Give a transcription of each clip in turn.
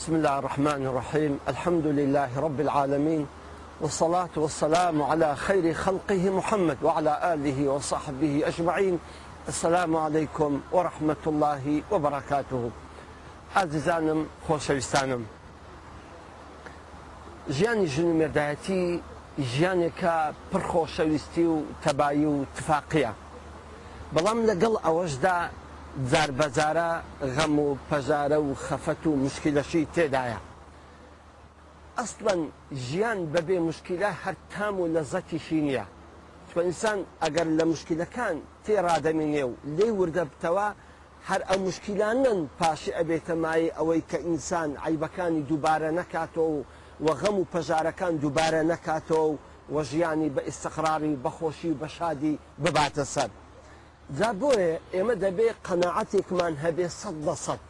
بسم الله الرحمن الرحيم الحمد لله رب العالمين والصلاة والسلام على خير خلقه محمد وعلى آله وصحبه أجمعين السلام عليكم ورحمة الله وبركاته عزيزانم خوشيستانم جياني جنو مردهتي جياني كا تەبایی و تفاقیە بلام لقل أوجده جار بەجارە غەم و پەژارە و خەفەت و مشکلەشی تێدایە. ئەستڵەن ژیان بەبێ مشکلە هەر تام و لە زەکیشی نییە. چۆئسان ئەگەر لە مشکلەکان تێڕادەمینێ و لێ وردە بتەوە هەر ئەو مشکلانن پاشی ئەبێتە مای ئەوەی کە ئینسان عیبەکانی دووبارە نەکاتەوە و وەغەم و پەژارەکان دووبارە نەکاتەوە و وە ژیانی بە ئستەقراری بەخۆشی بەشادی بباتە سەر. دا بۆیە ئێمە دەبێ قەنەعاتێکمان هەبێ سەد لە سەد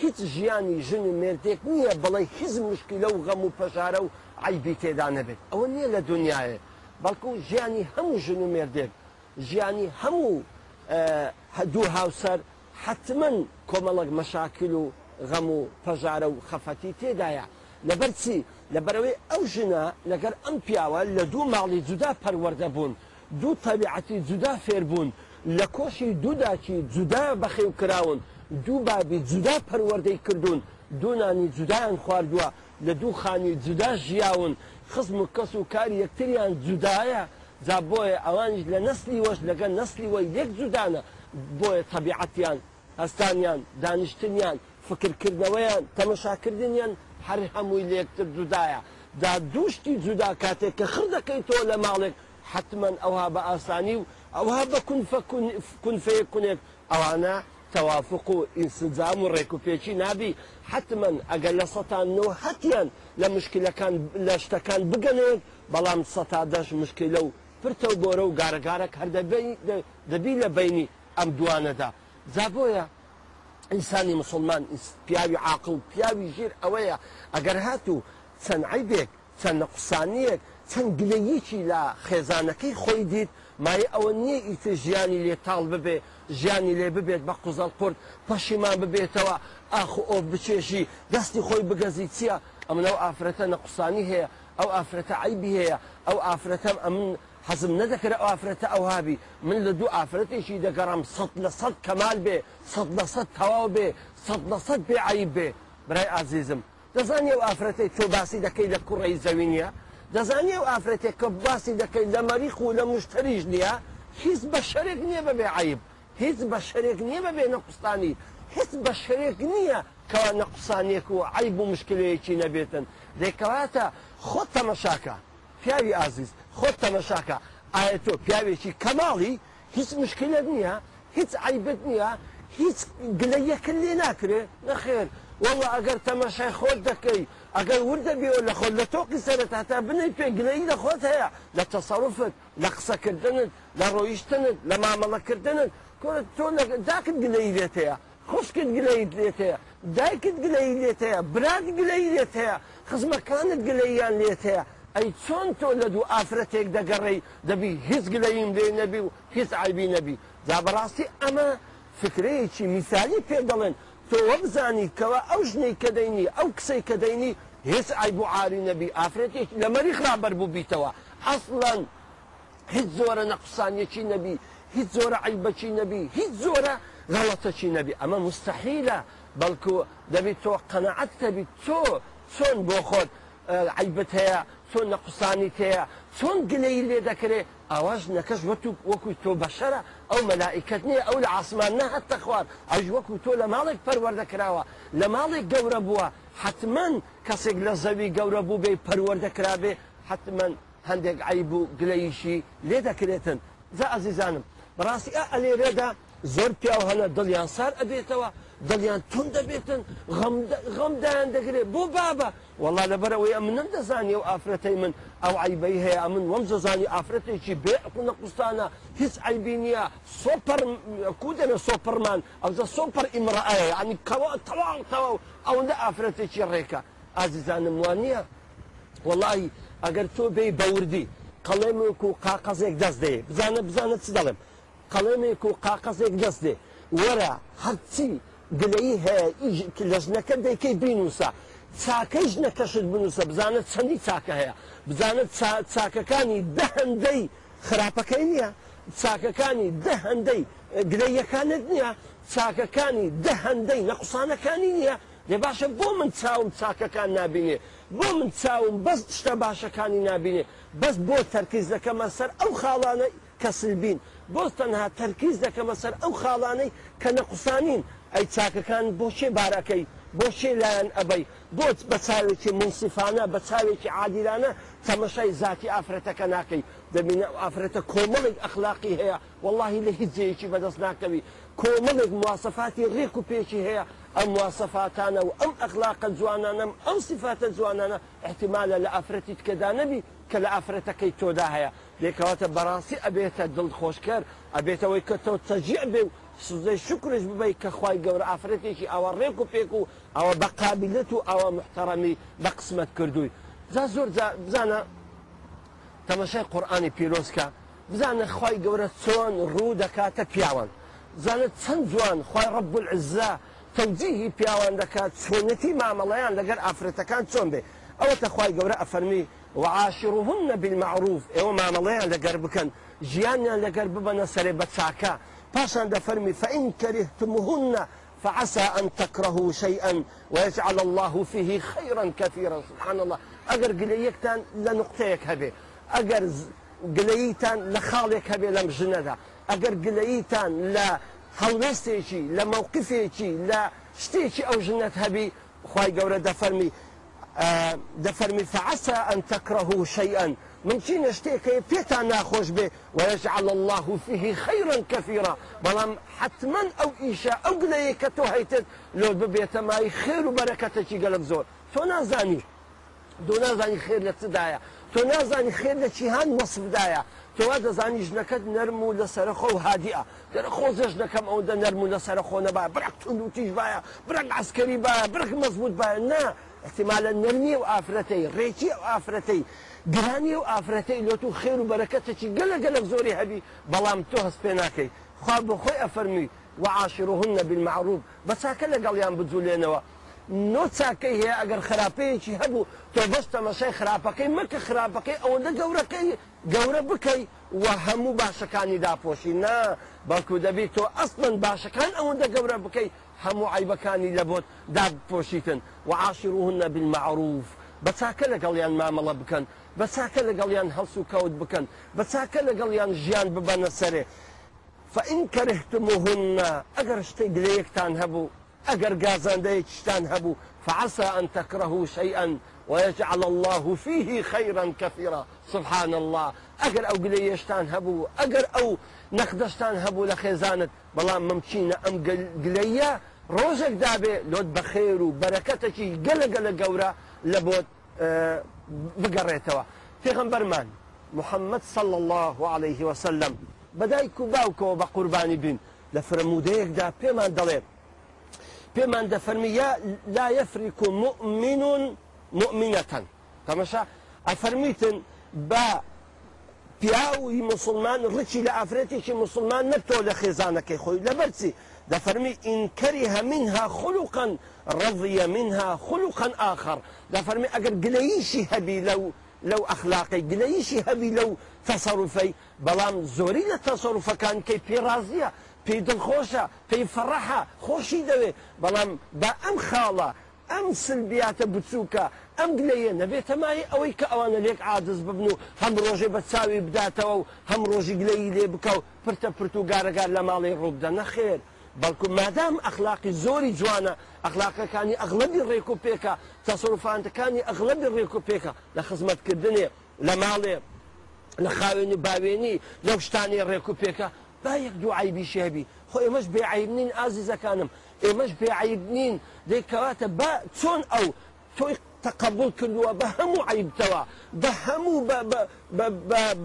هیچ ژیانی ژنی مردێک نییە بڵێ هیچ مشکلە و غەم و پەژارە و عیبی تێدا نەبێت ئەوە نییە لە دنیاە بەڵکو ژیانی هەموو ژن و مردێک ژیانی هەموو هەدوو هاوسەر حتمما کۆمەڵک مەشاکل و غەم و پەژارە و خەفەتی تێدایە لەبەر چی لەبەرەوەی ئەو ژنە لەگەر ئەم پیاوە لە دوو ماڵی جودا پەروەەردە بوون دوو تەبیعەتی جودا فێر بوون لە کۆشی دووداکی جودا بەخێو کراون دوو بابی جودا پەروەەردەی کردوون دوونانی جودایان خواردووە لە دوو خانی جودا ژیاون خزم و کەس و کاری یەکتریان جودایە جا بۆیە ئەوانش لە نسلی وەش لەگە نسلی وە یەک جودانە بۆیە تەبیعەتیان ئەستانیان دانیشتنیان فکرکردنەوەیان تەمەشاکردنیان هەر هەمووی لە یەکتر جودایە دا دووشتی جودا کاتێک کە خردەکەی تۆ لە ماڵێک حتمما ئەوها بە ئاسانی و ئەوها بە کنفەیە کونێک ئەوانە تەوافق و ئینسجام و ڕێک و پێچی نابی حتمما ئەگەر لە سەتان نەوە هەتیان لە مشکلەکان لە شتەکان بگەنێت بەڵام سەتا دەش مشکلە و پرتە و بۆرە و گارەگارک هەردە دەبی لە بینی ئەم دوانەدا زابۆیە ئینسانی مسلمان پیاوی عاقل پیاوی ژیر ئەوەیە ئەگەر هاتوو چەند عیبێک چەند نە قوسانیەک چەند گلەیەکی لە خێزانەکەی خۆی دیت مای ئەوە نییە ئیتە ژیانی لێتاڵ ببێ ژیانی لێ ببێت بە قوزەڵ قرد پەشیمان ببێتەوە ئاخ ئۆ بچێشی دەستی خۆی بگەزی چییە ئەمنەو ئافرەتە نەقسانی هەیە ئەو ئافرەتە عیبی هەیە ئەو ئافرەتەم ئەمن حەزم نەدەکرێت ئەو ئافرەتە ئەو هاوی من لە دوو ئافرەتێکی دەگەڕم سەد لە سەد کەمال بێ سەد لە سەد تەواو بێ سەد لە سەد بێ عیب بێ برای ئازیزم دەزانی ئەو ئافرەتی تۆ باسی دەکەی لە کوڕی زەوینە دەزانی ئەو ئافرەتێک کە باسی دەکەیت لە مەریخ و لە مشتریش نییە هیچ بە شەرێک نییە بەبێ عیب هیچ بە شەرێک نییە بەبێ نەقستانی هیچ بە شەرێک نییە کەوا نەقسانێک و عیب و مشکلەیەکی نەبێتن دەیکەواتە خۆت تەمەشاکە پیاوی ئازیز خۆت تەمەشاکە ئایا تۆ پیاوێکی کەماڵی هیچ مشکلت نییە هیچ عیبەت نییە هیچ گلەیەکە لێ ناکرێ نەخێن وەڵە ئەگەر تەمەشای خۆت دەکەی ئەگەر وردەبیەوە لە خۆت لە تۆقی سەرەتاتا بنەی پێگرەی لە خۆت هەیە لە تەسەڕفت لە قسەکردنت لە ڕۆیشتنت لە مامەڵەکردنت تۆ داکت گلەی دێت هەیە خوشکت گلەی دێت هەیە دایکت گلەی دێت هەیە برات گلەی دێت هەیە خزمەکانت گلەییان لێت هەیە ئەی چۆن تۆ لە دوو ئافرەتێک دەگەڕی دەبی هیچ گلەیم لێ نەبی و هیچ عیبی نەبی جا بەڕاستی ئەمە فکرەیەکی میسالی پێ دەڵێن تۆ وەبزانی کەەوە ئەو ژنەی کە دەینی ئەو کسەی کە دەینی هێز ئایب و عاری نەبی ئافرەتێک لە مەری خرابەر بوو بیتەوە ئەسڵەن هیچ زۆرە نەقسانیەکی نەبی هیچ زۆرە عیبەکی نەبی هیچ زۆرە غەڵەتەکی نەبی ئەمە مستحیلە بەڵکو دەبێت تۆ قەنەعەت دەبیت تۆ چۆن بۆ خۆت عیبەت هەیە چۆن نەقسانی تەیە چۆن گلەی لێ دەکرێت ئاواژ نەکەش وەتو وەکوی تۆ بەشەرە ئەو مەلائکت نییە ئەو لە ئاسمان نەهتە خوار ئەژ وەکو تۆ لە ماڵێک پەروەردەکراوە لە ماڵێک گەورە بووە حتمما کەسێک لە زەوی گەورە بوو بێ پەروەردەکرا بێ حتمما هەندێک عیب و گلەیشی لێ دەکرێتن زە ئازیزانم بەڕاستی ئەلێرێدا زۆر پیاو هەنە دڵیان سار ئەبێتەوە دڵیان تون دەبێتن غەمدایان دەگرێت بۆ بابە وڵا لەبەرەوەی ئەم من دەزانی و ئافرەتەی من ئەو عیبەی هەیە من وەم زەزانی ئافرەتێکی بێقونە قوستانە هیچ عیبینە سۆپەر کودەنە سۆپەرمان ئەوزە سۆپەر ئیمرائەیە ینی تەواڵ تەواو ئەوەندە ئافرەتێکی ڕێکە ئازیزانم وان نییە وڵی ئەگەر تۆ بێ بەوردی قەڵێمێک و قاقەزێک دەست دێ بزانە بزانە چ دەڵێم قەڵێمێک و قاقەزێک دەست دێ وەرە هەرچی گلەی هەیە لە ژنەکە دەیکەی بینوسە چاکەی ژنەکەشت بنووسە بزانە چەندی چاکە هەیە بزانە چاکەکانی دە هەندەی خراپەکەی نییە چاکەکانی دە هەندەی گلەیەکانت نییە چاکەکانی دە هەندەی نەقسانەکانی نییە لێ باشە بۆ من چاوم چاکەکان نبینێ بۆ من چاوم بەس شتە باشەکانی نبینێ بەس بۆ تەرکیزەکەمە سەر ئەو خاڵانە کەسبین بۆ تەنها تەرکیز دەکەمە سەر ئەو خاڵانەی کە نەقسانین ئەی چاکەکان بۆچێ بارەکەی بۆچێ لایەن ئەبەی بۆت بە چاوێکی منسیفانە بە چاوێکی عادیرانە تەمەشای زاتی ئافرەتەکە ناکەی دەبینە ئافرەتە کۆمەڵێک ئەخلاقی هەیە واللهی لە هیچ جەیەکی بەدەست ناکەوی کۆمەڵێک مواسەفاتی ڕێک و پێێکی هەیە ئەم مواسەفاتانە و ئەم ئەخلاقە جوانانم ئەم سیفاتە جوانانە احتیمالە لە ئافرەتی تکەدا نەبی کە لە ئافرەتەکەی تۆدا هەیە لێکەواتە بەڕاستی ئەبێتە دڵخۆشکەر ئەبێتەوەی کە تۆ تەجیع بێ و سوزەی شکرش ببی کە خی گەورە ئافرەتێکی ئەوە ڕێک و پێک و ئەوە بە قابلت و ئەوە محتەڕەمی بە قسمت کردووی جا زۆر بزانە تەمەشای قورآانی پیرۆسکە بزانە خی گەورە چۆن ڕوو دەکاتە پیاوان زانت چەند جوان خی ڕب العزا تەوجیهی پیاوان دەکات چۆنەتی مامەڵەیان لەگەر ئافرەتەکان چۆن بێ ئەوە تەخوای گەورە ئەفەرمی وعاشروهن بالمعروف ئێوە مامەڵەیان لەگەر بکەن ژیانیان لەگەر ببەنە بنا سري چاکە پاشان دفرمي فان كرهتمهن فعسى أن تكرهوا شيئا ويجعل الله فيه خيرا كثيرا سبحان الله اقر قليكتان لنقطيك هبي اقر قليتان لخالك هبي لم جندا ژنەدا قليتان لا لە لا لە مەوقفێکی لە شتێکی ئەو ژنەت هەبی خی دەفەرمی فعسا ئەن تەکڕەه شەیئەن من چی نشتێکەیە پێتان ناخۆش بێ وەژعل الله فيه خەیرن کەفیرا بەڵام حتما ئەو ئیشە ئەو گلەیە کە تۆ هەیتت لۆ ببێتە مای خێر و بەرەکەتەکی گەلم زۆر تۆ نازانی دۆ نازانی خێر لە چدایە تۆ نازانی خێر لە چیهان وەسمدایە تۆوا دەزانی ژنەکەت نەرم و لە سەرخۆ و هادیە دەرە خۆزە ژنەکەم ئەو دە نەرم و لە سەرخۆ نەبا برەک تونوتیش باە برەک عسکەری باە برەک مەزبوط باە نا احتیمالە نەرمی و ئافرەتەی ڕێکی و ئافرەتەی گرانی و ئافرەتەی لۆت و خێر و بەرەکەتەی گەلە گەلک زۆری هەبی بەڵام تۆ هەست پێ ناکەی خوا بە خۆی ئەفەرمی وعاشرهن بالمعروف بە چاکە لەگەڵیان بجوولێنەوە نۆ چاکەی هەیە ئەگەر خراپەیەکی هەبوو تۆ بەستە مەسەی خراپەکەی مەکە خراپەکەی ئەوەندە گەورەکەی گەورە بکەی و هەموو باشەکانی داپۆشی نا بەڵکو اصلا تۆ ئەستن اون ئەوەندە گەورە بکەیت هەموو عیبەکانی لە بۆت داپۆشیتن و عاشروهن بالمەعروف بە چاکە لەگەڵیان مامەڵە بکەن بە چاکە لەگەڵیان هەڵس و کەوت بکەن بە فإن كرهتموهن أجر شتي ليكتان هبو أجر قازان ديك تانهبو هبو فعسى أن تكرهوا شيئا ويجعل الله فيه خيرا كثيرا سبحان الله ئەگەر ئەو گلەیەشتان هەبوو ئەگەر ئەو نەخدەشتان هەبوو لە خێزانت بەڵام ممچینە ئەم گلەیە ڕۆژێک دابێ لۆت بە خێر و بەرەکەتەکی گەلەگەلە گەورە لە بۆت بگەڕێتەوە پێغمبەرمان محەممەد صل الله عليه وسلم بەدایک و باوکەوە بە قوربانی بین لە فرەرمودەیەکدا پێمان دەڵێ پێمان دەفەرمیە لا يفرك مؤمنون مؤمنة تمشى أفرميتن با بياوي مسلمان رشي لأفريتيش مسلمان نبتو لخزانة كي خوي لبرتي دفرمي إن كره منها خلقا رضي منها خلقا آخر دفرمي أجر قليشي هبي لو لو أخلاقي قليشي هبي لو تصرفي بلام زوري لتصرف كان كي في رازية في دلخوشة في فرحة خوشي دوي بلام بأم خالة أم سلبيات بتسوكا ئەم گلەیە نەبێتەمای ئەوەی کە ئەوانە لێک عادز ببن و هەم ڕۆژێ بە چاوی بداتەوە و هەم ڕۆژی گلەی لێ بکە و پرتە پرت و گارەگار لە ماڵی ڕووبدە نەخێر بەڵکو مادام ئەخلاقی زۆری جوانە ئەخلاقەکانی ئەغلبی ڕێک و پێکە تەسەرفاانتەکانی ئەغلبی ڕێک و پێکە لە خزمەتکردنێ لە ماڵێ لە خاوێنی باوێنی لەو شتانی ڕێک و پێکە با یەک دوو عیبی شێبی خۆ ئێمەش بێعیبنین ئازیزەکانم ئێمەش بێعیبنین دەیکەواتە بە چۆن ئەو تۆی تەقبول کردووە بە هەموو عیبتەوە بە هەموو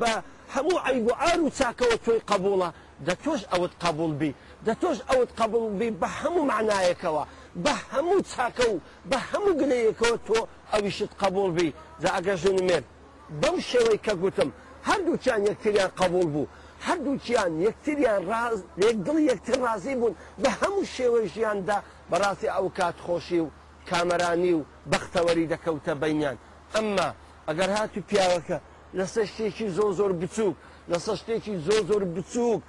بە هەموو عیب و ئار و چاکەوە توی قبولە دە تۆش ئەوت قبول بی دە تۆش ئەوت قبول بی بە هەموو معنایەکەوە بە هەموو چاکە و بە هەموو گلەیەکەوە تۆ ئەویشت قبول بی جا ئەگە ژنمێن بەم شێوەی کە گوتم هەردووچیان یەکتریان قبول بوو هەردووچیان یەکتریان یەکدڵ یەکتر ڕازی بوون بە هەموو شێوەی ژیاندا بەڕاستی ئەو کات خۆشی و کامەرانی و بەختەوەری دەکەوتە بەینیان ئەمما ئەگەر هاتو پیاوەکە لەسەر شتێکی زۆ زۆر بچووک لەسەر شتێکی زۆ زۆر بچووک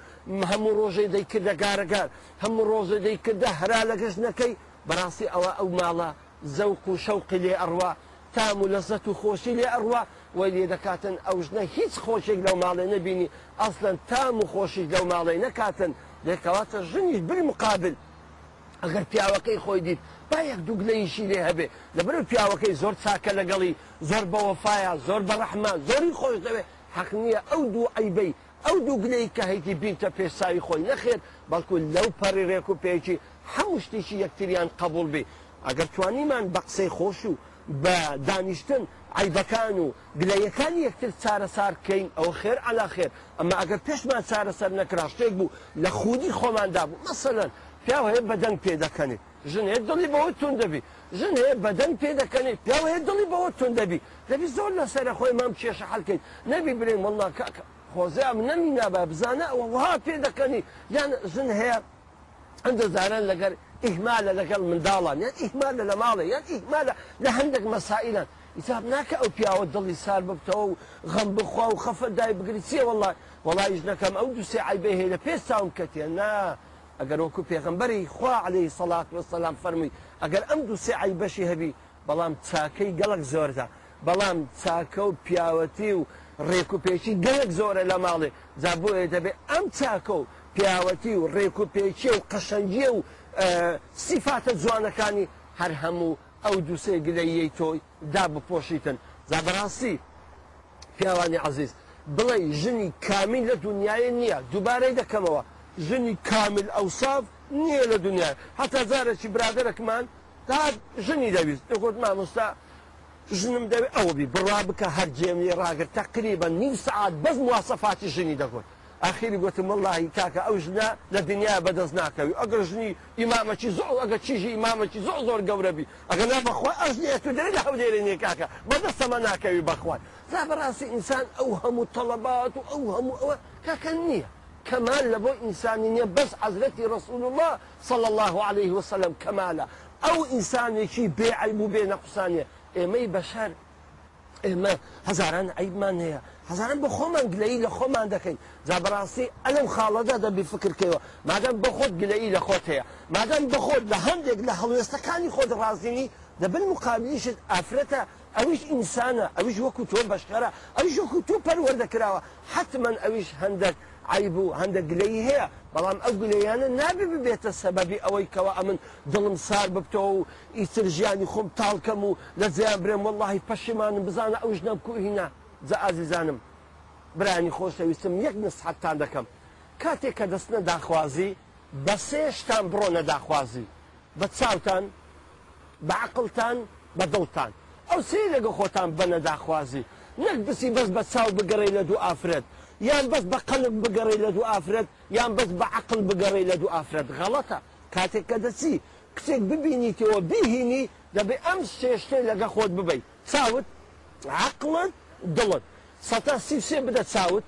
هەموو ڕۆژەی دەیکردە گارەگار هەموو ڕۆژە دەیکردە هەرا لە گەشتەکەی بەڕاستی ئەوە ئەو ماڵە زەوق و شەوقی لێ ئەڕوا تام و لەزەت و خۆشی لێ ئەڕوا وی لێ دەکاتن ئەو ژنە هیچ خۆشێک لەو ماڵێ نەبینی ئەسلەن تام و خۆشیش لەو ماڵی نەکاتن لێکەواتە ژنیش بری مقابل ئەگەر پیاوەکەی خۆی دیت با یەک دووگ لەیشی لێ هەبێ لەبەر پیاوەکەی زۆر چاکە لەگەڵی زۆر بەوەفاە زۆر بەڕەحما زۆری خۆش دەوێ حەق نییە ئەو دوو ئەیبەی ئەو دووگلەی کە هەیتی بینتە پێساوی خۆی نەخێت بەڵکو لەو پەڕی ڕێک و پێکی هەموو شتێکی یەکتریان قبول بێ ئەگەر توانیمان بە قسەی خۆش و بە دانیشتن عیبەکان و گلەیەکان یەکتر چارەسار بکەین ئەو خێر ئەلا خێر ئەمە ئەگەر پێشمان چارەسەر نەکرا شتێک بوو لە خودی خۆماندا بوو مەسەلەن پیاو هەیە بەدەنگ پێ دەکەنی ژن هەیە دڵی بەوە تون دەبی ژن هەیە بەدەنگ پێ دەکەنی پیاو هەیە دڵی بەوە تون دەبی دەبی زۆر لەسرە خۆی مام کێشە حلکەین نەبی برێن وڵا کاکە خۆزیام نەمینابە بزانە وها پێ دەکەنی یان ژن هەیە ئەندە زاران لەگەر ئیهمالە لەگەڵ منداڵان یان ئیهمالە لە ماڵە یان ئیهمالە لە هەندێک مەسائلان ئیتاب ناکە ئەو پیاوە دڵی سار ببتەوە و غەم بخوا و خەفە دای بگریسیە وڵای وڵایش نەکەم ئەو دوسێ عیبێ هەیە لە پێ ساوم کەتێ نا. ئەگەر وەکو پێغمبەری خوا عليهەی سەلات وسلام فەرمووی ئەگەر ئەم دو سێ عی بەشی هەبی بەڵام چاکەی گەڵک زۆردا بەڵام چاکە و پیاوەتی و ڕێک و پێچی گەلک زۆرە لە ماڵێ جا بۆیە دەبێت ئەم چاکە و پیاوەتی و ڕێک و پێچی و قەشەنجیە و سیفاتە جوانەکانی هەر هەموو ئەو دووسێ گلەیە تۆی دا بپۆشیتن زابڕاستی پیاوانی عزیز بڵێ ژنی کامیل لە دنیای نییە دووبارەی دەکەمەوە ژنی کامل ئەوساف نییە لە دنیا حتا زارەی برادەرەکمان تا ژنی دەویست دەگوت مامۆستا ژنم دەوێت ئەوەبی بڕا بکە هەرجێمی ڕاگر تقریبا نیم سعات بەس موواسەفاتی ژنی دەگوت ئاخیری گوتم مڵی کاکە ئەو ژنا لە دنیا بەدەست ناکەوی ئەگەر ژنی ئیمامەکی زۆر ئەگە چیژی ئیمامەکی زۆر زۆر گەورەبی ئەگە نا بەخوا ئەژنێت و دەری لە هەولێرێنێ کاکە بەدەستەمە ناکەوی بەخوای زا بەڕاستی ئینسان ئەو هەموو تەڵەبات و ئەو هەموو ئەوە کاکە نییە. کەمال لە بۆ ئینسانی نییە بەس عزرەتی ڕسول الله صل الله عليه وسلم کەمالە ئەو ئینسانێکی بێعیب و بێ نەقسانە ئێمەی بەشار ئێمە هەزاران عیبمان هەیە هەزاران بە خۆمان گلەی لە خۆمان دەکەین جا بەڕاستی ئەلم خاڵەدا دەبی فکرکەوە مادەم بە خۆت گلەی لە خۆت هەیە مادەم بە خۆت لە هەندێک لە هەڵوێستەکانی خۆت ڕازینی دەبن مقابلیشت ئافرەتە ئەویش ئینسانە ئەویش وەکو تۆ بەشخەرە ئەویش وەکو تۆ پەروەەردەکراوە حتمما ئەویش هەندێک عیب و هەندە گلەی هەیە بەڵام ئەو گلەیانە نابێ ببێتە سەبەبی ئەوەی کەەوە ئەمن دڵم سار ببتەوە و ئیتر ژیانی خۆم تاڵکەم و لە زیان برێم وەڵی پەشیمانم بزانە ئەو ژنە کوهینا جە ئازیزانم برانی خۆشەویستم یەک نسحتان دەکەم کاتێک کە دەستنە داخوازی بە سێشتان بڕۆنە داخوازی بە چاوتان بەعقلتان بە دڵتان ئەو سێ لەگە خۆتان بەنە داخوازی نەک بسی بەس بە چاو بگەڕی لە دوو ئافرێت یان بەس بە قەلب بگەڕی لە دوو ئافرەت یان بەس بە عقل بگەڕی لە دوو ئافرەت غەڵەتە کاتێک کە دەچی کچێک ببینیتەوە بیهینی دەبێ ئەم سێشتێ لەگە خۆت ببی چاوت عقلت دڵت سەتا سیوسێ بدە چاوت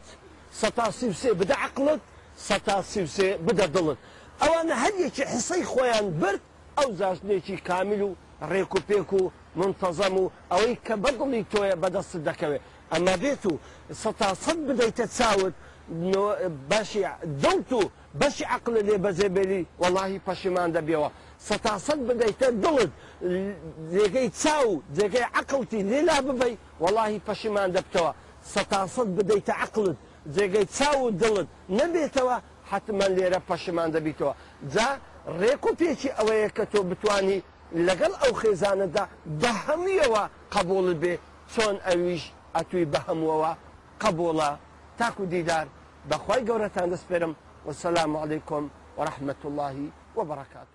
سەتا سیوسێ بدە عقلت سەتا سیوسێ بدە دڵت ئەوانە هەریەکی حسەی خۆیان برد ئەو زاشتێکی کامل و ڕێک و پێک و منتەزەم و ئەوەی کە بەدڵی تۆیە بەدەست دەکەوێت ئەنا بێت و سەتاسەد بدەیتە چاوت باشی دڵت و بەشی عقل لێ بەجێبێری وەڵی پەشیمان دەبێەوە سەتاسەد بدەیتە دڵت جێگەی چاو جێگەی عقلتی لێلا ببی وەڵی پەشیمان دەبتەوە سەتاسەد بدەیتە عقلت جێگەی چاو دڵت نەبێتەوە حتمما لێرە پەشمان دەبیتەوە جا ڕێک و پێچی ئەوەیە کە تۆ بتانی لەگەڵ ئەو خێزانەدا بە هەمویەوە قبولڵ بێ چۆن ئەویش ئەتووی بە هەمووەوە قبوڵە تاکو دیدار بەخوای گەورەتان دەسپێرم وسلام علیکم ورحمة الله وبركاته